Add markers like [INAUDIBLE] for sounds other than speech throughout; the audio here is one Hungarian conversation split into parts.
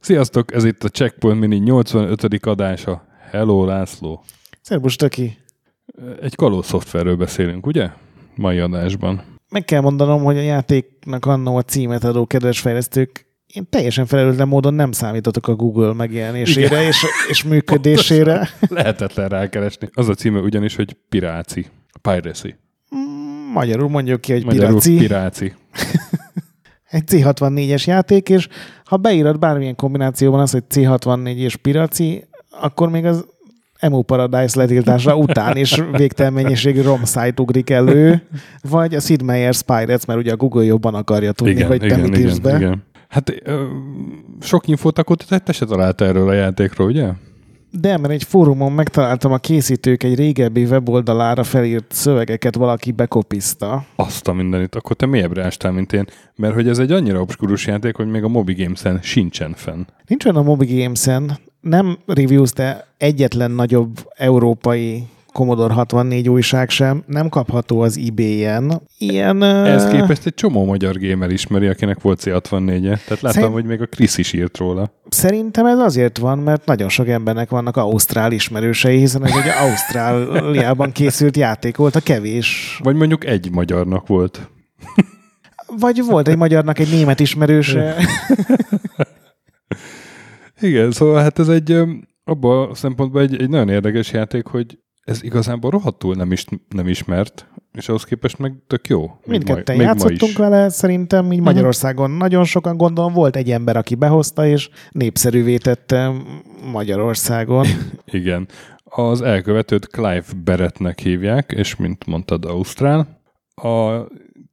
Sziasztok, ez itt a Checkpoint Mini 85. adása. Hello, László. Szerbus, Töki. Egy kaló szoftverről beszélünk, ugye? Mai adásban. Meg kell mondanom, hogy a játéknak annó a címet adó kedves fejlesztők én teljesen felelőtlen módon nem számítottak a Google megjelenésére és, és [LAUGHS] működésére. Lehetetlen rákeresni. Az a címe ugyanis, hogy Piráci. Piracy. Mm, magyarul mondjuk ki, hogy Magyarul Piráci. Piráci. [LAUGHS] Egy C64-es játék, és ha beírod bármilyen kombinációban az, hogy C64 és Piraci, akkor még az Emu Paradise letiltása után is [LAUGHS] végtelen mennyiségű ROM site ugrik elő, vagy a Sid Meier's Pirates, mert ugye a Google jobban akarja tudni, Igen, hogy te igen, mit írsz igen, be. igen. Hát ö, sok infót akkor te, se találta erről a játékról, ugye? De, mert egy fórumon megtaláltam a készítők egy régebbi weboldalára felírt szövegeket, valaki bekopizta. Azt a mindenit. Akkor te mélyebbre ástál, mint én. Mert hogy ez egy annyira obskurus játék, hogy még a Mobi Games-en sincsen fenn. Nincs olyan a Mobi Games-en, nem reviews, de egyetlen nagyobb európai Commodore 64 újság sem, nem kapható az eBay-en. Ilyen... Ez képest egy csomó magyar gamer ismeri, akinek volt C64-e. Tehát láttam, Szerint- hogy még a Krisz is írt róla. Szerintem ez azért van, mert nagyon sok embernek vannak ausztrál ismerősei, hiszen ez egy Ausztráliában készült játék volt, a kevés. Vagy mondjuk egy magyarnak volt. Vagy volt egy magyarnak egy német ismerőse. Igen, szóval hát ez egy abban a szempontból egy, egy nagyon érdekes játék, hogy ez igazából rohadtul nem, is, nem ismert, és ahhoz képest meg tök jó. Mindketten játszottunk vele, szerintem így Magyarországon nagyon sokan gondolom volt egy ember, aki behozta, és népszerűvé tette Magyarországon. [LAUGHS] Igen. Az elkövetőt Clive Barrettnek hívják, és mint mondtad, Ausztrál. A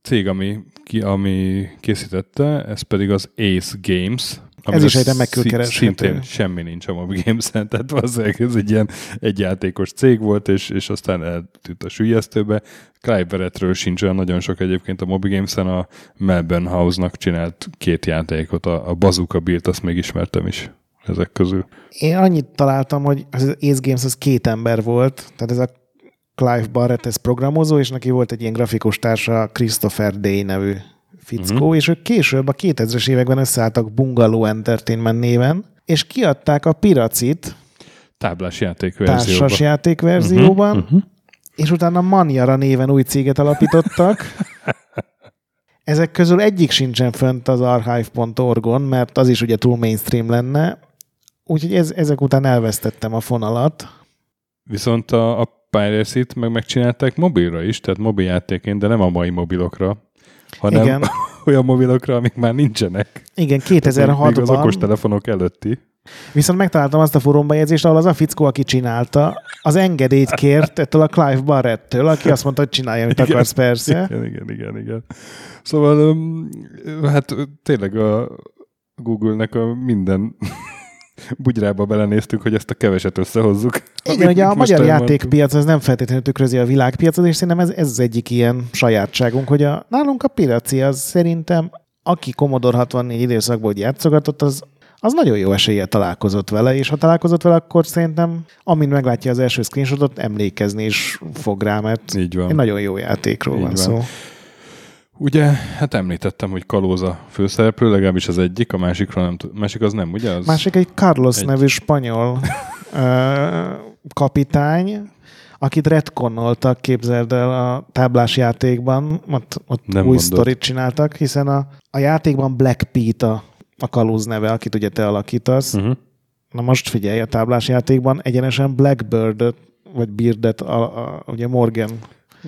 cég, ami, ki, ami készítette, ez pedig az Ace Games. Amire is egy remekül szi- kereshető. Szintén semmi nincs a Mobi Games-en, [LAUGHS] tehát valószínűleg ez egy ilyen egyjátékos cég volt, és, és aztán eltűnt a sülyeztőbe. Clive Barrettről sincs olyan nagyon sok egyébként a Mobi Games-en, a Melbourne House-nak csinált két játékot, a, a Bazooka Build, azt még ismertem is ezek közül. Én annyit találtam, hogy az Ace Games az két ember volt, tehát ez a Clive Barrett, ez programozó, és neki volt egy ilyen grafikus társa, Christopher Day nevű fickó, uh-huh. és ők később a 2000-es években összeálltak Bungalow Entertainment néven, és kiadták a Piracit Táblás játék verzióban. társas játékverzióban, Uh-huh. és utána Manjara néven új céget alapítottak. [LAUGHS] Ezek közül egyik sincsen fönt az archive.org-on, mert az is ugye túl mainstream lenne, úgyhogy ez, ezek után elvesztettem a fonalat. Viszont a, a Piracy-t meg megcsinálták mobilra is, tehát mobil játékén, de nem a mai mobilokra, hanem Igen. [LAUGHS] olyan mobilokra, amik már nincsenek. Igen, Még az 2006-ban. okostelefonok előtti. Viszont megtaláltam azt a fórumbejegyzést, ahol az a fickó, aki csinálta, az engedélyt kért ettől a Clive Barrettől, aki azt mondta, hogy csinálja, amit akarsz, persze. Igen, igen, igen, igen. Szóval hát tényleg a Google-nek a minden bugyrába belenéztük, hogy ezt a keveset összehozzuk. Igen, ugye a magyar játékpiac az nem feltétlenül tükrözi a világpiacot, és szerintem ez, ez az egyik ilyen sajátságunk, hogy a, nálunk a piraci az szerintem, aki Commodore 64 időszakból játszogatott, az, az nagyon jó eséllyel találkozott vele, és ha találkozott vele, akkor szerintem, amint meglátja az első screenshotot, emlékezni is fog rá, mert Így van. egy nagyon jó játékról Így van van. szó. Ugye, hát említettem, hogy Kalóza főszereplő, legalábbis az egyik, a másikról nem tud. Másik az nem, ugye? Az... Másik egy Carlos Egy. nevű spanyol [LAUGHS] ö, kapitány, akit retconnoltak, képzeld el a táblás játékban, ott, ott Nem új mondod. sztorit csináltak, hiszen a, a játékban Black Pete a, a kalóz neve, akit ugye te alakítasz. Uh-huh. Na most figyelj, a táblás játékban egyenesen Blackbird vagy Beardet, a, a, ugye Morgan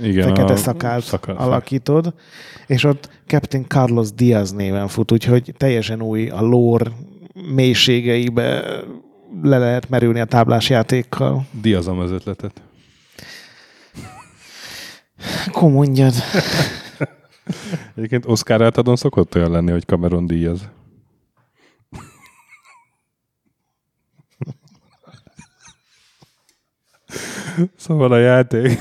Igen, fekete a szakált szaka- alakítod, és ott Captain Carlos Diaz néven fut, úgyhogy teljesen új a lore mélységeibe le lehet merülni a táblás játékkal. Diazom az ötletet. Akkor mondjad. Egyébként Oscar átadon szokott olyan lenni, hogy Cameron Diaz. Szóval a játék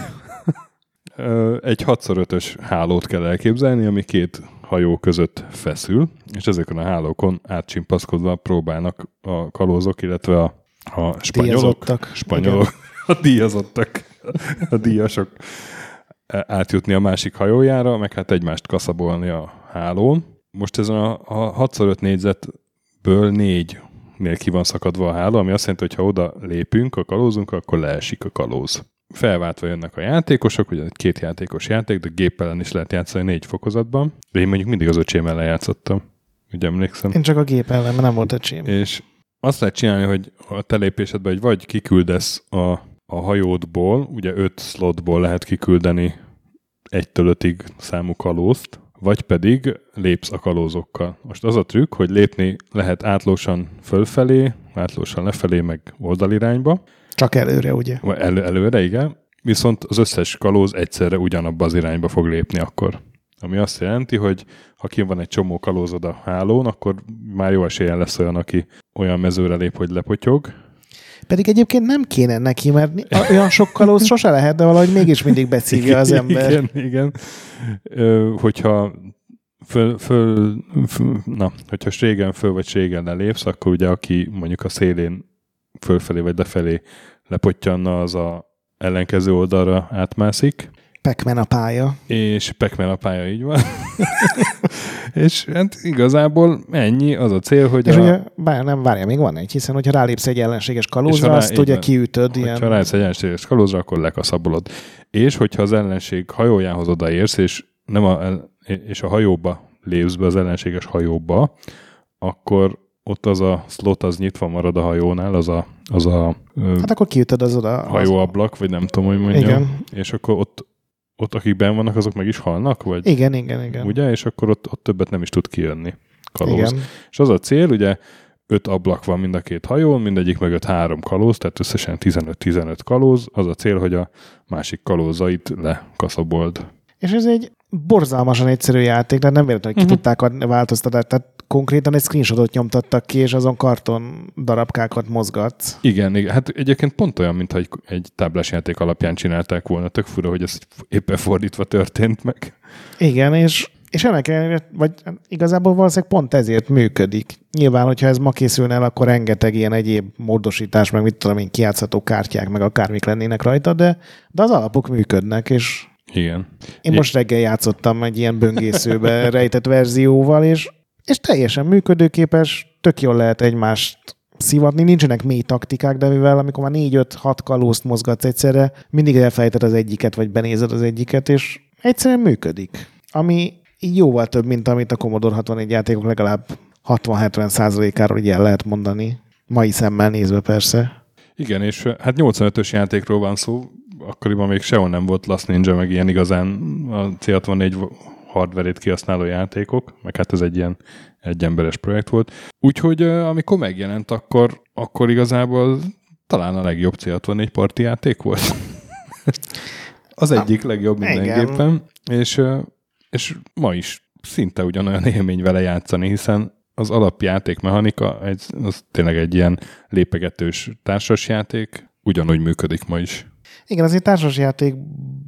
egy 6x5-ös hálót kell elképzelni, ami két hajó között feszül, és ezeken a hálókon átcsimpaszkodva próbálnak a kalózok, illetve a, a spanyolok, spanyolok, [LAUGHS] a díjazottak, a díjasok átjutni a másik hajójára, meg hát egymást kaszabolni a hálón. Most ezen a, a 6x5 négyzetből négynél ki van szakadva a háló, ami azt jelenti, hogy ha oda lépünk a kalózunk, akkor leesik a kalóz. Felváltva jönnek a játékosok, ugye két játékos játék, de gép ellen is lehet játszani négy fokozatban. De én mondjuk mindig az öcsém ellen játszottam. Ugye emlékszem. Én csak a gép ellen, mert nem volt öcsém. És azt lehet csinálni, hogy a telépésedben hogy vagy kiküldesz a, a hajódból, ugye öt slotból lehet kiküldeni egytől ötig számú kalózt, vagy pedig lépsz a kalózokkal. Most az a trükk, hogy lépni lehet átlósan fölfelé, átlósan lefelé, meg oldalirányba. Csak előre, ugye? El, előre, igen. Viszont az összes kalóz egyszerre ugyanabba az irányba fog lépni akkor. Ami azt jelenti, hogy ha ki van egy csomó kalózod a hálón, akkor már jó esélyen lesz olyan, aki olyan mezőre lép, hogy lepotyog, pedig egyébként nem kéne neki, mert olyan sok kalóz [LAUGHS] sose lehet, de valahogy mégis mindig beszívja az ember. Igen, igen. Ö, hogyha föl, föl, föl, na, hogyha ségen föl vagy ségen lelépsz, akkor ugye aki mondjuk a szélén fölfelé vagy lefelé lepottyanna, az a ellenkező oldalra átmászik. Pekmen a pálya. És Pekmen a pálya, így van. [LAUGHS] és hát igazából ennyi, az a cél, hogy és a... ugye, bár nem, várja, még van egy, hiszen hogyha rálépsz egy ellenséges kalózra, rá, azt ugye kiütöd. Ilyen... Ha rálépsz egy ellenséges kalózra, akkor lekaszabolod. És hogyha az ellenség hajójához odaérsz, és, nem a, és a hajóba lépsz be, az ellenséges hajóba, akkor ott az a slot az nyitva marad a hajónál, az a, az a hát akkor kiütöd az oda. Hajóablak, vagy nem tudom, hogy mondjam. Igen. És akkor ott ott akik ben vannak, azok meg is halnak? Vagy? Igen, igen, igen. Ugye? És akkor ott, ott többet nem is tud kijönni kalóz. Igen. És az a cél, ugye öt ablak van mind a két hajón, mindegyik mögött három kalóz, tehát összesen 15-15 kalóz. Az a cél, hogy a másik kalózait lekaszabold. És ez egy borzalmasan egyszerű játék, de nem véletlenül, hogy ki uh-huh. tudták változtatni. Tehát konkrétan egy screenshotot nyomtattak ki, és azon karton darabkákat mozgatsz. Igen, igen. Hát egyébként pont olyan, mintha egy, egy táblás játék alapján csinálták volna. Tök fura, hogy ez éppen fordítva történt meg. Igen, és és ennek ellenére, vagy igazából valószínűleg pont ezért működik. Nyilván, hogyha ez ma készülne el, akkor rengeteg ilyen egyéb módosítás, meg mit tudom én, kiátszható kártyák, meg akármik lennének rajta, de, de az alapok működnek, és igen. Én most reggel játszottam egy ilyen böngészőbe rejtett verzióval, és, és teljesen működőképes, tök jól lehet egymást szivatni, nincsenek mély taktikák, de mivel amikor már 4-5-6 kalózt mozgatsz egyszerre, mindig elfelejted az egyiket, vagy benézed az egyiket, és egyszerűen működik. Ami így jóval több, mint amit a Commodore 64 játékok legalább 60-70 százalékáról így el lehet mondani. Mai szemmel nézve persze. Igen, és hát 85-ös játékról van szó, akkoriban még sehol nem volt Last Ninja, meg ilyen igazán a C64 hardverét kihasználó játékok, meg hát ez egy ilyen egyemberes projekt volt. Úgyhogy amikor megjelent, akkor, akkor igazából talán a legjobb C64 parti játék volt. [LAUGHS] az egyik legjobb mindenképpen. És, és ma is szinte ugyanolyan élmény vele játszani, hiszen az alapjáték mechanika egy, az tényleg egy ilyen lépegetős társasjáték, ugyanúgy működik ma is. Igen, azért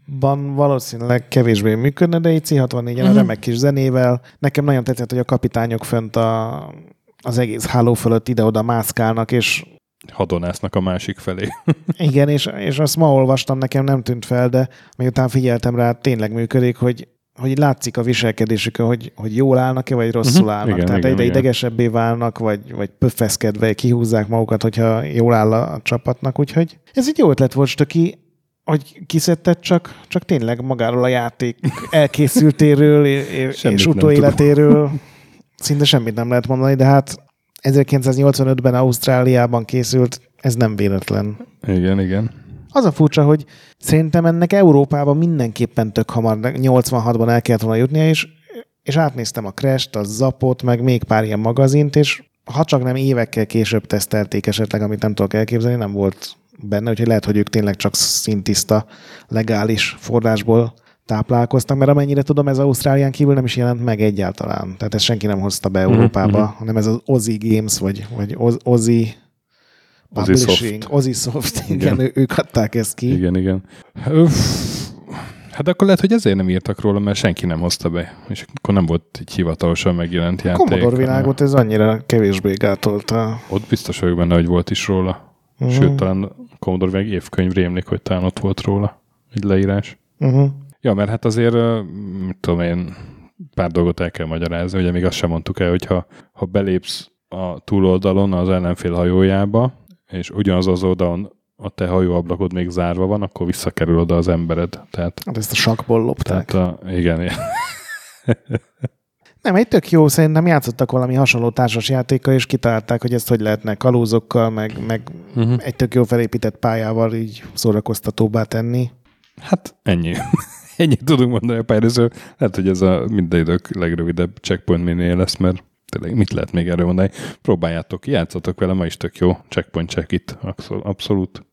társasjátékban valószínűleg kevésbé működne, de egy C64-en uh-huh. a mhm. remek kis zenével. Nekem nagyon tetszett, hogy a kapitányok fönt a, az egész háló fölött ide-oda mászkálnak, és hadonásznak a másik felé. [LAUGHS] Igen, és, és azt ma olvastam, nekem nem tűnt fel, de miután figyeltem rá, tényleg működik, hogy hogy látszik a viselkedésükön, hogy, hogy jól állnak-e, vagy rosszul uh-huh. állnak. Igen, Tehát igen, egyre igen. idegesebbé válnak, vagy, vagy pöffeszkedve kihúzzák magukat, hogyha jól áll a csapatnak. Úgyhogy ez egy jó ötlet volt, Stöki hogy kiszedted csak, csak tényleg magáról a játék elkészültéről [LAUGHS] és, és utóéletéről szinte semmit nem lehet mondani, de hát 1985-ben Ausztráliában készült, ez nem véletlen. Igen, igen. Az a furcsa, hogy szerintem ennek Európában mindenképpen tök hamar 86-ban el kellett volna jutnia, és, és átnéztem a Crash-t, a Zapot, meg még pár ilyen magazint, és ha csak nem évekkel később tesztelték esetleg, amit nem tudok elképzelni, nem volt benne, úgyhogy lehet, hogy ők tényleg csak szintiszta, legális forrásból táplálkoztak, mert amennyire tudom, ez Ausztrálián kívül nem is jelent meg egyáltalán. Tehát ezt senki nem hozta be Európába, mm-hmm. hanem ez az Ozzy Games, vagy, vagy Oz, Ozzy Publishing, Ozzy Soft, igen, igen ők adták ezt ki. Igen, igen. Uff. Hát akkor lehet, hogy ezért nem írtak róla, mert senki nem hozta be, és akkor nem volt egy hivatalosan megjelent játék. A Commodore világot ez annyira kevésbé gátolta. Ott biztos vagyok benne, hogy volt is róla. Uh-huh. Sőt, talán Commodore meg évkönyv rémlik, hogy talán ott volt róla egy leírás. Uh-huh. Ja, mert hát azért, mit tudom én, pár dolgot el kell magyarázni, ugye még azt sem mondtuk el, hogyha ha belépsz a túloldalon az ellenfél hajójába, és ugyanaz az oldalon a te hajóablakod még zárva van, akkor visszakerül oda az embered. Tehát, hát ezt a sakból lopták. Tehát a, igen, igen. Nem, egy tök jó, szerintem játszottak valami hasonló társas játékkal, és kitalálták, hogy ezt hogy lehetne kalózokkal, meg, meg uh-huh. egy tök jó felépített pályával így szórakoztatóbbá tenni. Hát ennyi. [LAUGHS] Ennyit tudunk mondani a pályázó. Lehet, hogy ez a minden idők legrövidebb checkpoint minél lesz, mert tényleg mit lehet még erről mondani? Próbáljátok, játszatok vele, ma is tök jó. Checkpoint check itt, abszolút.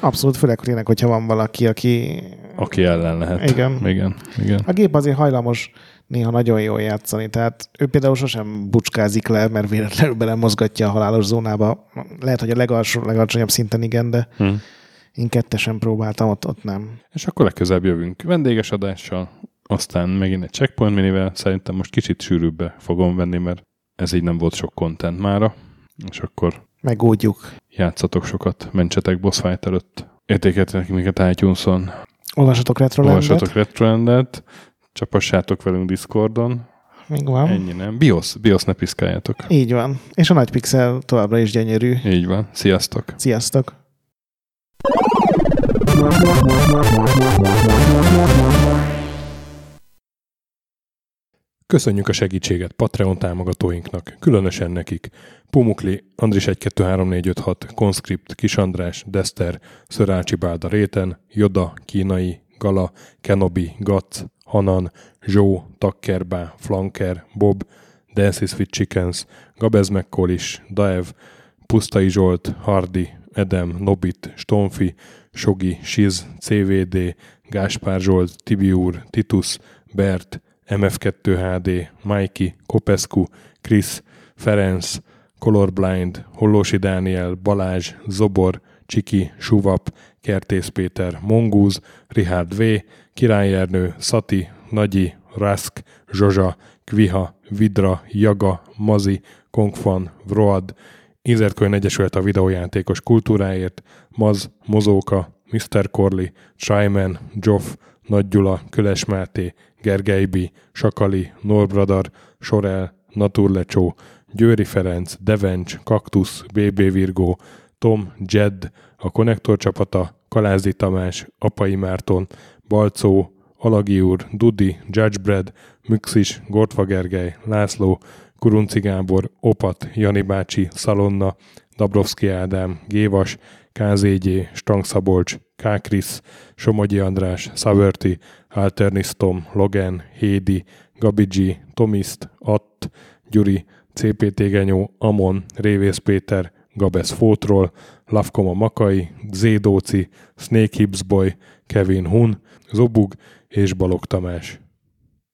Abszolút, főleg tényleg, hogyha van valaki, aki... Aki ellen lehet. Igen. igen, igen. A gép azért hajlamos néha nagyon jól játszani, tehát ő például sosem bucskázik le, mert véletlenül belemozgatja a halálos zónába. Lehet, hogy a legalsó, legalacsonyabb szinten igen, de hmm. én kettesen próbáltam, ott, ott nem. És akkor legközelebb jövünk vendéges adással, aztán megint egy checkpoint minivel, szerintem most kicsit sűrűbbe fogom venni, mert ez így nem volt sok content mára, és akkor Megódjuk. Játszatok sokat, mentsetek boss fight előtt. Értékeltetek minket iTunes-on. Olvassatok Retrolandet. Olvassatok Retrolandet. Csapassátok velünk Discordon. Még van. Ennyi nem. BIOS, BIOS ne piszkáljátok. Így van. És a nagy pixel továbbra is gyönyörű. Így van. Sziasztok. Sziasztok. Köszönjük a segítséget Patreon támogatóinknak, különösen nekik. Pumukli, Andris 123456, Conscript, Kis András, Dester, Szörácsi Bálda Réten, Joda, Kínai, Gala, Kenobi, Gac, Hanan, Zsó, Takkerbá, Flanker, Bob, Dances with Chickens, Gabez McCollis, Daev, Pusztai Zsolt, Hardi, Edem, Nobit, Stonfi, Sogi, Siz, CVD, Gáspár Zsolt, Tibiúr, Titus, Bert, MF2 HD, Mikey, Kopescu, Chris, Ferenc, Colorblind, Hollósi Dániel, Balázs, Zobor, Csiki, Suvap, Kertész Péter, Mongúz, Richard V, Király Ernő, Szati, Nagyi, Rask, Zsozsa, Kviha, Vidra, Jaga, Mazi, Kongfan, Vroad, Inzertkönyv Egyesület a videójátékos kultúráért, Maz, Mozóka, Mr. Corley, Tryman, Joff, Nagy Gyula, Köles Máté, Gergely B., Sakali, Norbradar, Sorel, Naturlecsó, Győri Ferenc, Devencs, Kaktusz, BB Virgó, Tom, Jed, a Konnektor csapata, Kalázi Tamás, Apai Márton, Balcó, Alagi úr, Dudi, Judgebred, Müxis, Gortva Gergely, László, Kurunci Gábor, Opat, Jani bácsi, Szalonna, Dabrowski Ádám, Gévas, KZG, Stangszabolcs, Kákris, Somogyi András, Szavörti, Alternisztom, Logan, Hédi, Gabigi, Tomiszt, Att, Gyuri, CPT Genyó, Amon, Révész Péter, Gabesz Fótról, Lavkoma Makai, Zédóci, Snake Hips Boy, Kevin Hun, Zobug és Balog Tamás.